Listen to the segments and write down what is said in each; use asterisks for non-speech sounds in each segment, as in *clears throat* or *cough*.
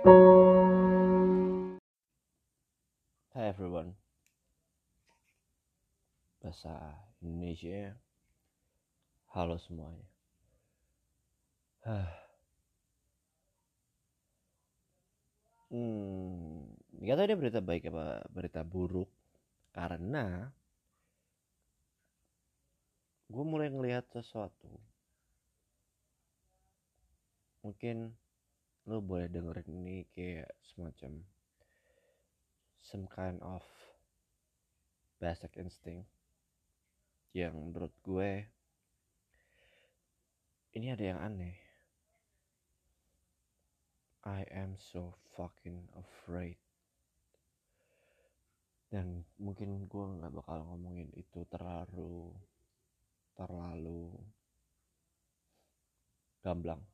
Hi everyone. Bahasa Indonesia. Halo semuanya. Hmm, gak tahu ini berita baik apa berita buruk Karena Gue mulai ngelihat sesuatu. Mungkin lo boleh dengerin ini kayak semacam some kind of basic instinct yang menurut gue ini ada yang aneh. I am so fucking afraid. Dan mungkin gue nggak bakal ngomongin itu terlalu terlalu gamblang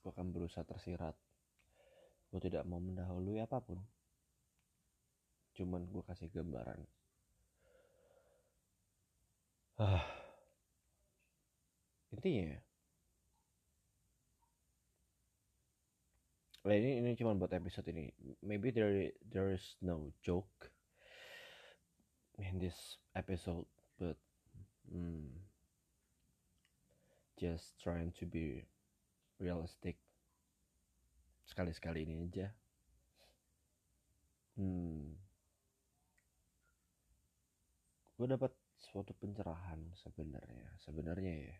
gue akan berusaha tersirat. Gue tidak mau mendahului apa pun. Cuman gue kasih gambaran. Ah. Intinya Nah, ini ini cuma buat episode ini. Maybe there there is no joke in this episode, but hmm, just trying to be realistic. Sekali-sekali ini aja. Hmm, gue dapat suatu pencerahan sebenarnya sebenarnya ya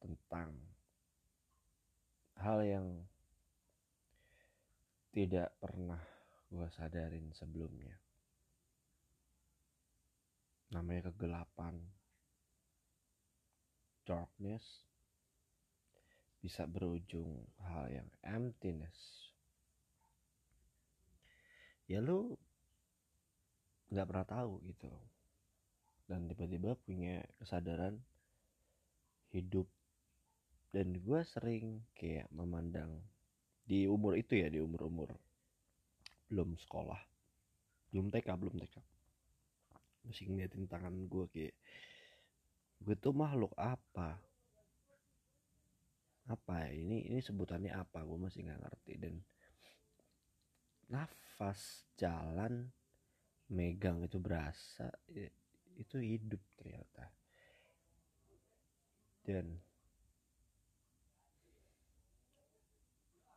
tentang hal yang tidak pernah gue sadarin sebelumnya namanya kegelapan darkness bisa berujung hal yang emptiness. Ya lu nggak pernah tahu gitu. Dan tiba-tiba punya kesadaran hidup. Dan gue sering kayak memandang di umur itu ya di umur-umur belum sekolah. Belum TK belum TK masih ngeliatin tangan gue kayak gue tuh makhluk apa apa ya ini ini sebutannya apa? Gue masih nggak ngerti. Dan nafas jalan megang itu berasa itu hidup ternyata. Dan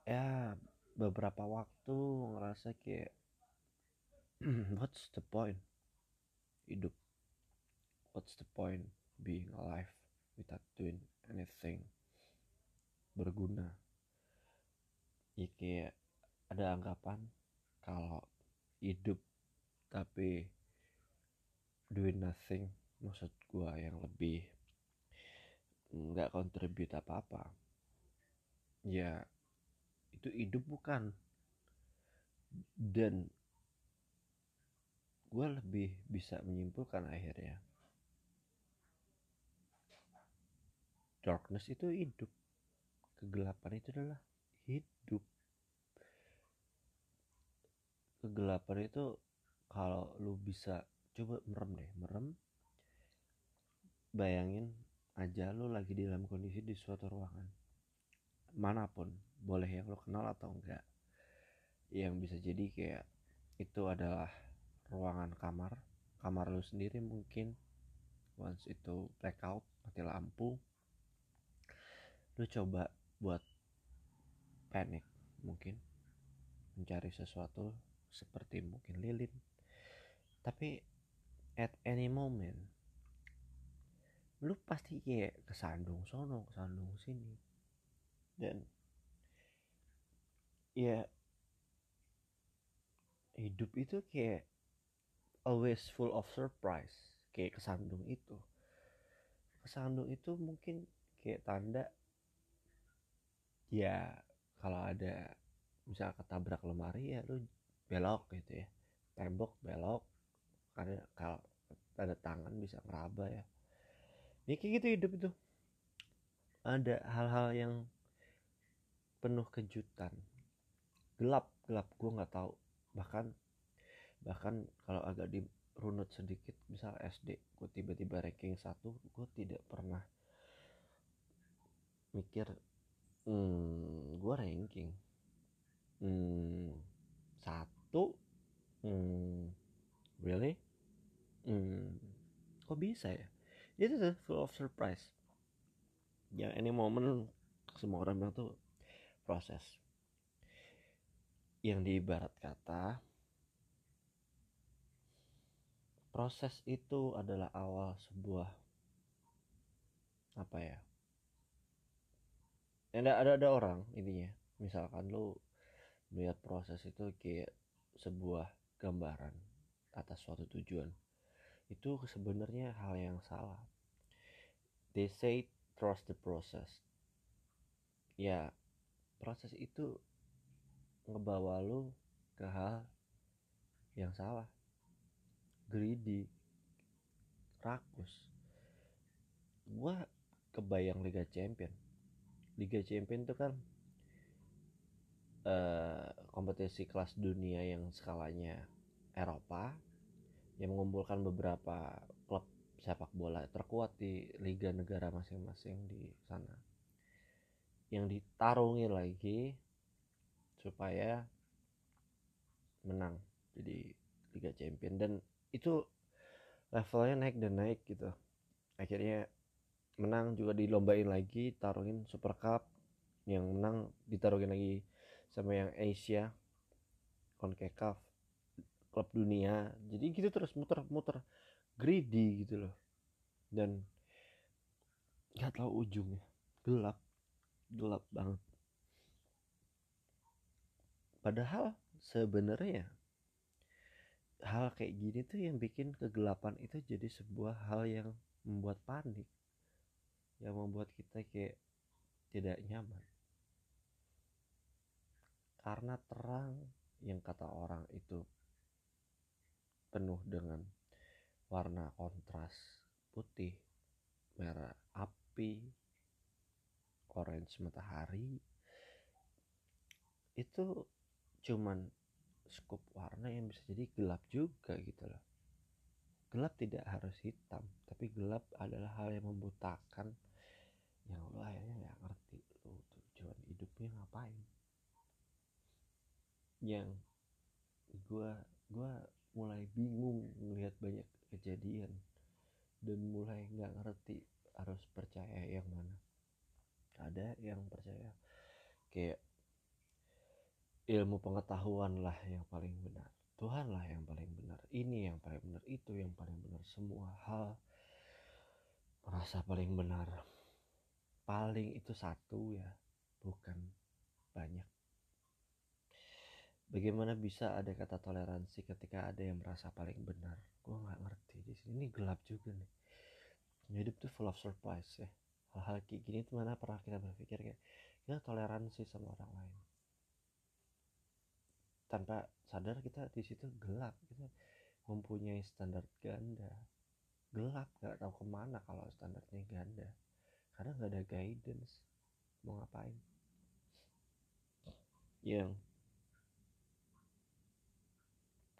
ya beberapa waktu ngerasa kayak *clears throat* what's the point? Hidup. What's the point being alive without doing anything berguna. Ya kayak ada anggapan kalau hidup tapi doing nothing maksud gua yang lebih nggak kontribut apa-apa ya itu hidup bukan. Dan gue lebih bisa menyimpulkan akhirnya darkness itu hidup kegelapan itu adalah hidup. Kegelapan itu kalau lu bisa coba merem deh merem. Bayangin aja lu lagi di dalam kondisi di suatu ruangan. Mana pun boleh yang lo kenal atau enggak. Yang bisa jadi kayak itu adalah ruangan kamar. Kamar lu sendiri mungkin. Once itu blackout mati lampu. Lu coba buat panik mungkin mencari sesuatu seperti mungkin lilin. Tapi at any moment lu pasti kayak kesandung sono kesandung sini. Dan ya hidup itu kayak always full of surprise kayak kesandung itu. Kesandung itu mungkin kayak tanda ya kalau ada misal ketabrak lemari ya lu belok gitu ya. Tembok belok. Karena kalau ada tangan bisa ngeraba ya. Ini kayak gitu hidup itu. Ada hal-hal yang penuh kejutan. Gelap gelap. Gue nggak tahu. Bahkan bahkan kalau agak dirunut sedikit misal SD gue tiba-tiba ranking satu gue tidak pernah mikir hmm, gue ranking. Hmm, satu. Hmm, really? Hmm, kok bisa ya? Itu tuh full of surprise. Ya any moment semua orang bilang tuh proses. Yang diibarat kata proses itu adalah awal sebuah apa ya ada ada ada orang intinya. Misalkan lu melihat proses itu kayak sebuah gambaran atas suatu tujuan. Itu sebenarnya hal yang salah. They say trust the process. Ya proses itu ngebawa lu ke hal yang salah. Greedy. Rakus. Gua kebayang Liga Champion Liga Champion itu kan uh, kompetisi kelas dunia yang skalanya Eropa yang mengumpulkan beberapa klub sepak bola terkuat di liga negara masing-masing di sana. Yang ditarungin lagi supaya menang jadi Liga Champion. Dan itu levelnya naik dan naik gitu. Akhirnya menang juga dilombain lagi taruhin Super Cup yang menang ditaruhin lagi sama yang Asia Concacaf klub dunia. Jadi gitu terus muter-muter greedy gitu loh. Dan nggak tahu ujungnya. Gelap gelap banget. Padahal sebenarnya hal kayak gini tuh yang bikin kegelapan itu jadi sebuah hal yang membuat panik yang membuat kita kayak tidak nyaman. Karena terang yang kata orang itu penuh dengan warna kontras putih merah api orange matahari itu cuman scoop warna yang bisa jadi gelap juga gitu loh. Gelap tidak harus hitam tapi gelap adalah hal yang membutakan yang lo akhirnya nggak ngerti lo tujuan hidupnya ngapain. Yang gue gue mulai bingung melihat banyak kejadian dan mulai nggak ngerti harus percaya yang mana. Ada yang percaya kayak ilmu pengetahuan lah yang paling benar. Tuhan lah yang paling benar. Ini yang paling benar. Itu yang paling benar. Semua hal merasa paling benar paling itu satu ya bukan banyak. Bagaimana bisa ada kata toleransi ketika ada yang merasa paling benar? Gue nggak ngerti di sini. Ini gelap juga nih. Hidup tuh full of surprise ya. Hal-hal kayak gini tuh mana pernah kita berpikir kayak kita toleransi sama orang lain. Tanpa sadar kita di situ gelap kita mempunyai standar ganda. Gelap nggak tahu ke mana kalau standarnya ganda karena nggak ada guidance mau ngapain. Yang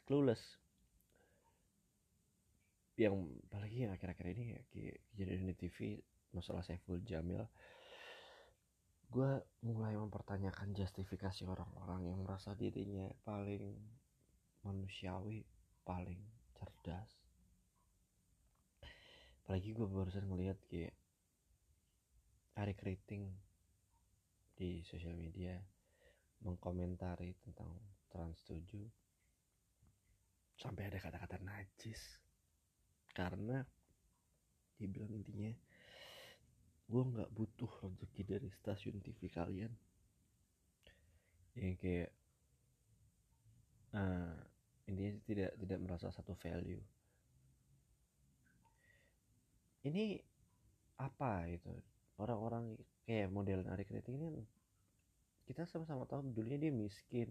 clueless. Yang apalagi yang akhir-akhir ini ya kejadian di TV masalah Saiful Jamil. Gue mulai mempertanyakan justifikasi orang-orang yang merasa dirinya paling manusiawi paling cerdas. Apalagi gue barusan ngeliat kayak hari Kriting di sosial media mengkomentari tentang trans 7 sampai ada kata-kata najis. Karena dibilang intinya gue nggak butuh rezeki dari stasiun TV kalian. Yang kayak uh, intinya tidak tidak merasa satu value. Ini apa itu orang-orang kayak model Ari Kriting ini kita sama-sama tahu dulunya dia miskin.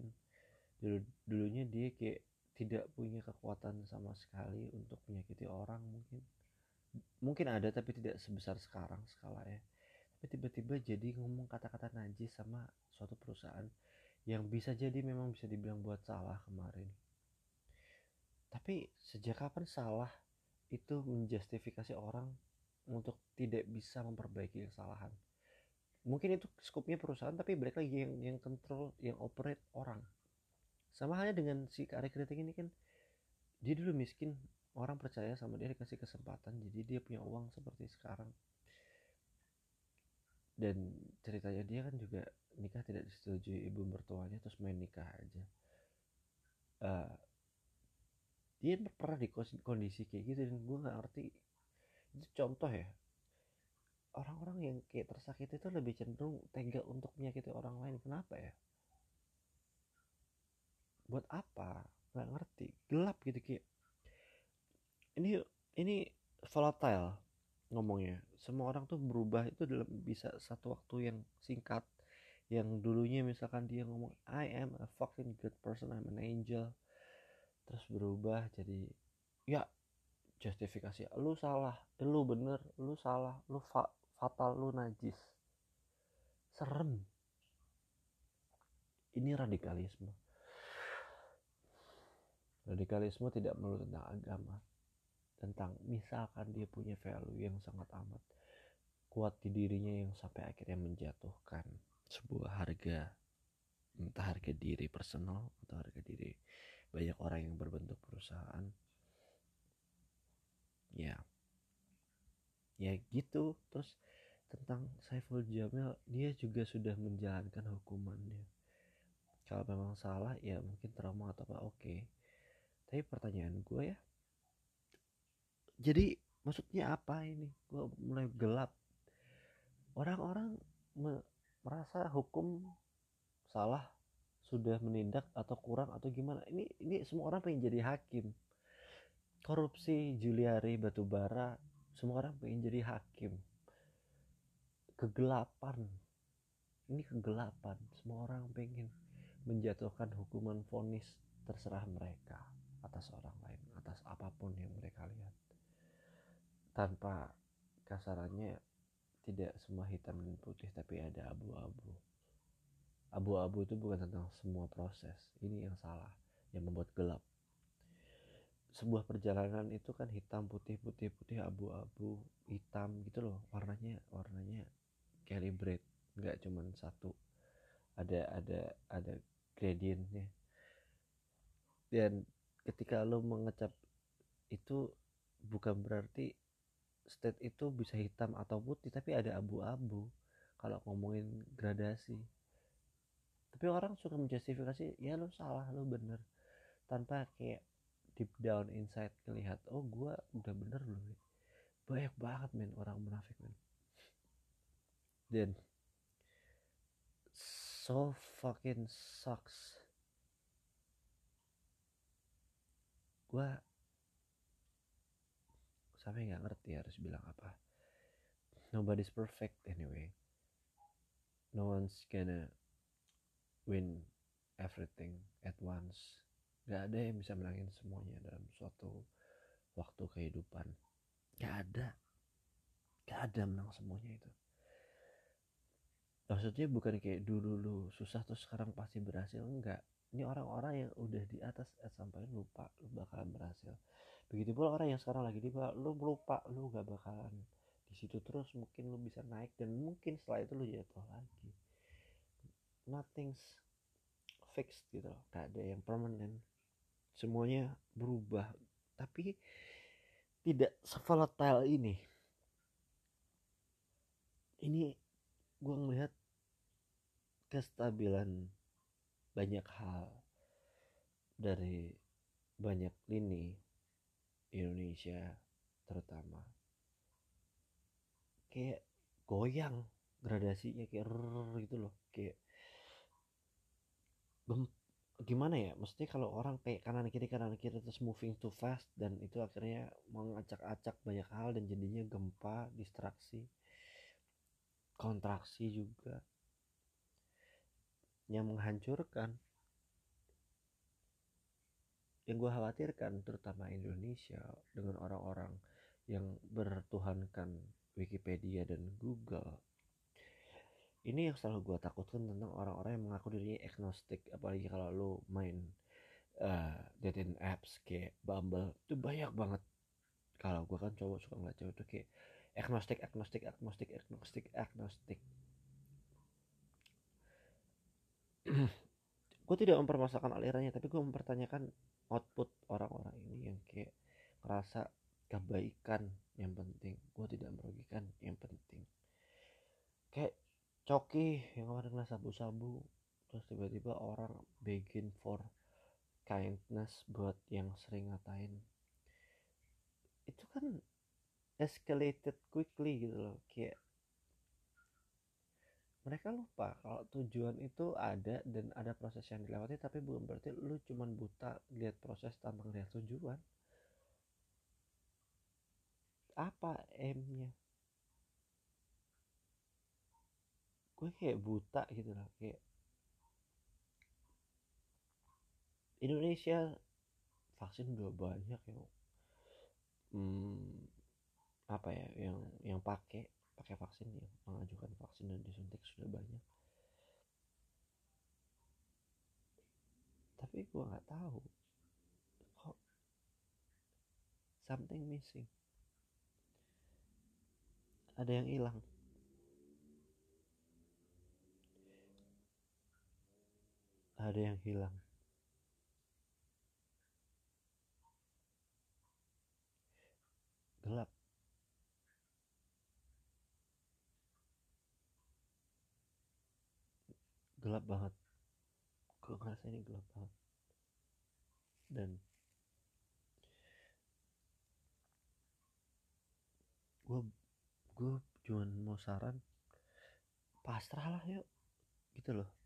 Dulu dulunya dia kayak tidak punya kekuatan sama sekali untuk menyakiti orang mungkin. Mungkin ada tapi tidak sebesar sekarang skala ya. Tapi tiba-tiba jadi ngomong kata-kata najis sama suatu perusahaan yang bisa jadi memang bisa dibilang buat salah kemarin. Tapi sejak kapan salah itu menjustifikasi orang untuk tidak bisa memperbaiki kesalahan. Mungkin itu skupnya perusahaan tapi balik lagi yang yang control yang operate orang. Sama halnya dengan si karya kritik ini kan dia dulu miskin orang percaya sama dia dikasih kesempatan jadi dia punya uang seperti sekarang. Dan ceritanya dia kan juga nikah tidak disetujui ibu mertuanya terus main nikah aja. Uh, dia pernah di kondisi kayak gitu dan gue nggak ngerti itu contoh ya orang-orang yang kayak tersakiti itu lebih cenderung tega untuk menyakiti orang lain. Kenapa ya? Buat apa? Nggak ngerti. Gelap gitu kayak ini ini volatile ngomongnya. Semua orang tuh berubah itu dalam bisa satu waktu yang singkat. Yang dulunya misalkan dia ngomong I am a fucking good person I'm an angel. Terus berubah jadi ya justifikasi lu salah lu bener lu salah lu fa fatal lu najis. Serem. Ini radikalisme. Radikalisme tidak melulu tentang agama tentang misalkan dia punya value yang sangat amat kuat di dirinya yang sampai akhirnya menjatuhkan sebuah harga entah harga diri personal atau harga diri banyak orang yang berbentuk perusahaan ya. Ya gitu terus tentang Saiful Jamil dia juga sudah menjalankan hukumannya. Kalau memang salah ya mungkin trauma atau apa oke. Tapi pertanyaan gue ya jadi maksudnya apa ini? Gue mulai gelap. Orang-orang me merasa hukum salah sudah menindak atau kurang atau gimana? Ini ini semua orang pengen jadi hakim korupsi Juliari batubara semua orang pengen jadi hakim. Kegelapan. Ini kegelapan. Semua orang pengen menjatuhkan hukuman vonis terserah mereka atas orang lain atas apa pun yang mereka lihat. Tanpa kasarannya tidak semua hitam dan putih tapi ada abu-abu. Abu-abu itu bukan tentang semua proses. Ini yang salah yang membuat gelap sebuah perjalanan itu kan hitam putih putih putih abu-abu hitam gitu loh. Warnanya warnanya calibrate. Nggak cuman satu. Ada ada ada gradientnya. Dan ketika lo mengecap itu bukan berarti state itu bisa hitam atau putih tapi ada abu-abu. Kalau ngomongin gradasi. Tapi orang suka menjustifikasi ya lo salah lo bener. Tanpa kayak deep down inside ngelihat oh gue udah bener loh banyak banget men orang munafik men. Dan so fucking sucks. Gue sampai nggak ngerti harus bilang apa. Nobody's perfect anyway. No one's gonna win everything at once nggak ada yang bisa menangin semuanya dalam suatu waktu kehidupan. Nggak ada. Nggak ada menang semuanya itu. Maksudnya bukan kayak dulu lu susah terus sekarang pasti berhasil. Enggak ini orang-orang yang udah di atas sampai lupa lu bakalan berhasil. Begitu pula orang yang sekarang lagi di bawah lu lupa lu gak bakalan di situ terus. Mungkin lu bisa naik dan mungkin setelah itu lu jatuh lagi. Nothing's fixed gitu loh. Gak ada yang permanent semuanya berubah. Tapi tidak sevolatile ini. Ini gue ngelihat kestabilan banyak hal dari banyak lini Indonesia terutama. Kayak goyang gradasinya kayak rrr gitu loh kayak gimana ya mesti kalau orang kayak kanan kiri kanan kiri terus moving too fast dan itu akhirnya mengacak-acak banyak hal dan jadinya gempa distraksi kontraksi juga yang menghancurkan. Yang gue khawatirkan terutama Indonesia dengan orang-orang yang bertuhankan Wikipedia dan Google ini yang selalu gue takutkan tentang orang-orang yang mengaku dirinya agnostik apalagi kalau lo main uh, dating apps kayak Bumble itu banyak banget. Kalau gue kan cowok suka ngeliat cewek tuh kayak agnostik agnostik agnostik agnostik agnostik. *clears throat* Gue tidak mempermasalahkan alirannya tapi gue mempertanyakan output orang-orang ini yang kayak ngerasa kebaikan yang penting gue tidak merugikan yang penting. Kayak coki yang kemarin kena sabu-sabu. Terus tiba-tiba orang begin for kindness buat yang sering ngatain. Itu kan escalated quickly gitu loh kayak mereka lupa kalau tujuan itu ada dan ada proses yang dilewati tapi bukan berarti lu cuman buta lihat proses tanpa lihat tujuan. Apa M-nya gue kayak buta gitu loh kayak Indonesia vaksin udah banyak yang hmm, apa ya yang yang pakai pakai vaksin yang mengajukan vaksin dan disuntik sudah banyak. Tapi gue nggak tahu kok something missing. Ada yang hilang ada yang hilang. Gelap. Gelap banget. Gue ngerasa ini gelap banget. Dan gue gue cuman mau saran pasrah lah yuk. Gitu loh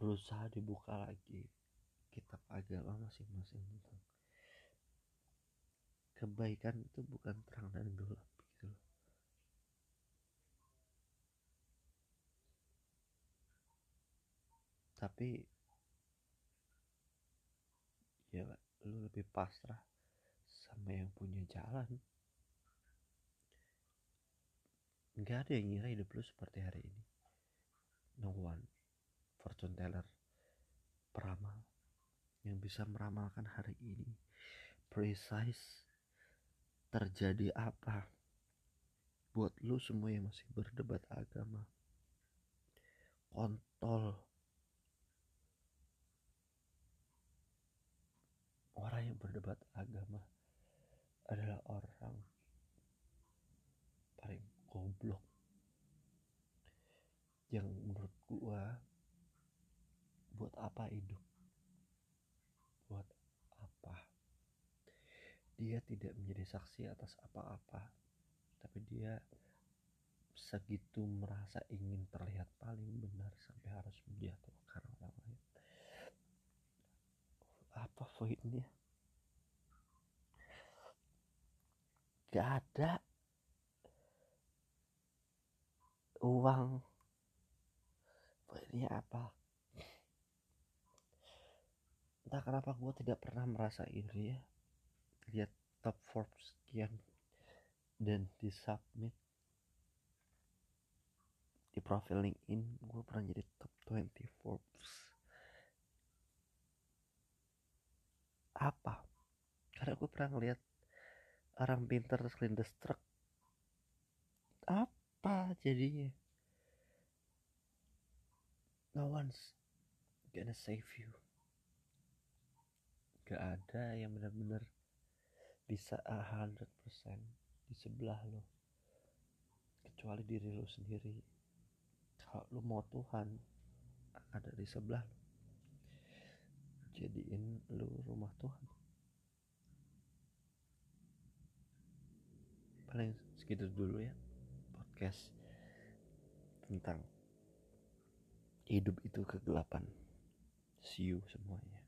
berusaha dibuka lagi kitab agama masing-masing tentang kebaikan itu bukan terang dan gelap gitu loh. Tapi ya lu lebih pasrah sama yang punya jalan. Nggak ada yang ngira hidup lu seperti hari ini. No one fortune teller peramal yang bisa meramalkan hari ini. Precise terjadi apa buat lu semua yang masih berdebat agama? Kontol. Orang yang berdebat agama adalah orang paling goblok yang menurut gua buat apa hidup? Buat dia tidak menjadi saksi atas apa-apa tapi dia segitu merasa ingin terlihat paling benar sampai harus menjatuhkan orang lain. Apa poinnya? Gak ada uang. Poinnya apa entah kenapa gue tidak pernah merasa iri ya. Lihat top Forbes sekian dan di submit. Di profil LinkedIn gue pernah jadi top 20 Forbes. Apa? Karena gue pernah ngeliat orang pinter kelindes truk apa jadinya? No one's gonna save you gak ada yang benar-benar bisa 100% di sebelah lo. Kecuali diri lo sendiri. Kalau lo mau Tuhan ada di sebelah lo. Jadiin lo rumah Tuhan. Paling segitu dulu ya podcast tentang hidup itu kegelapan. See you semuanya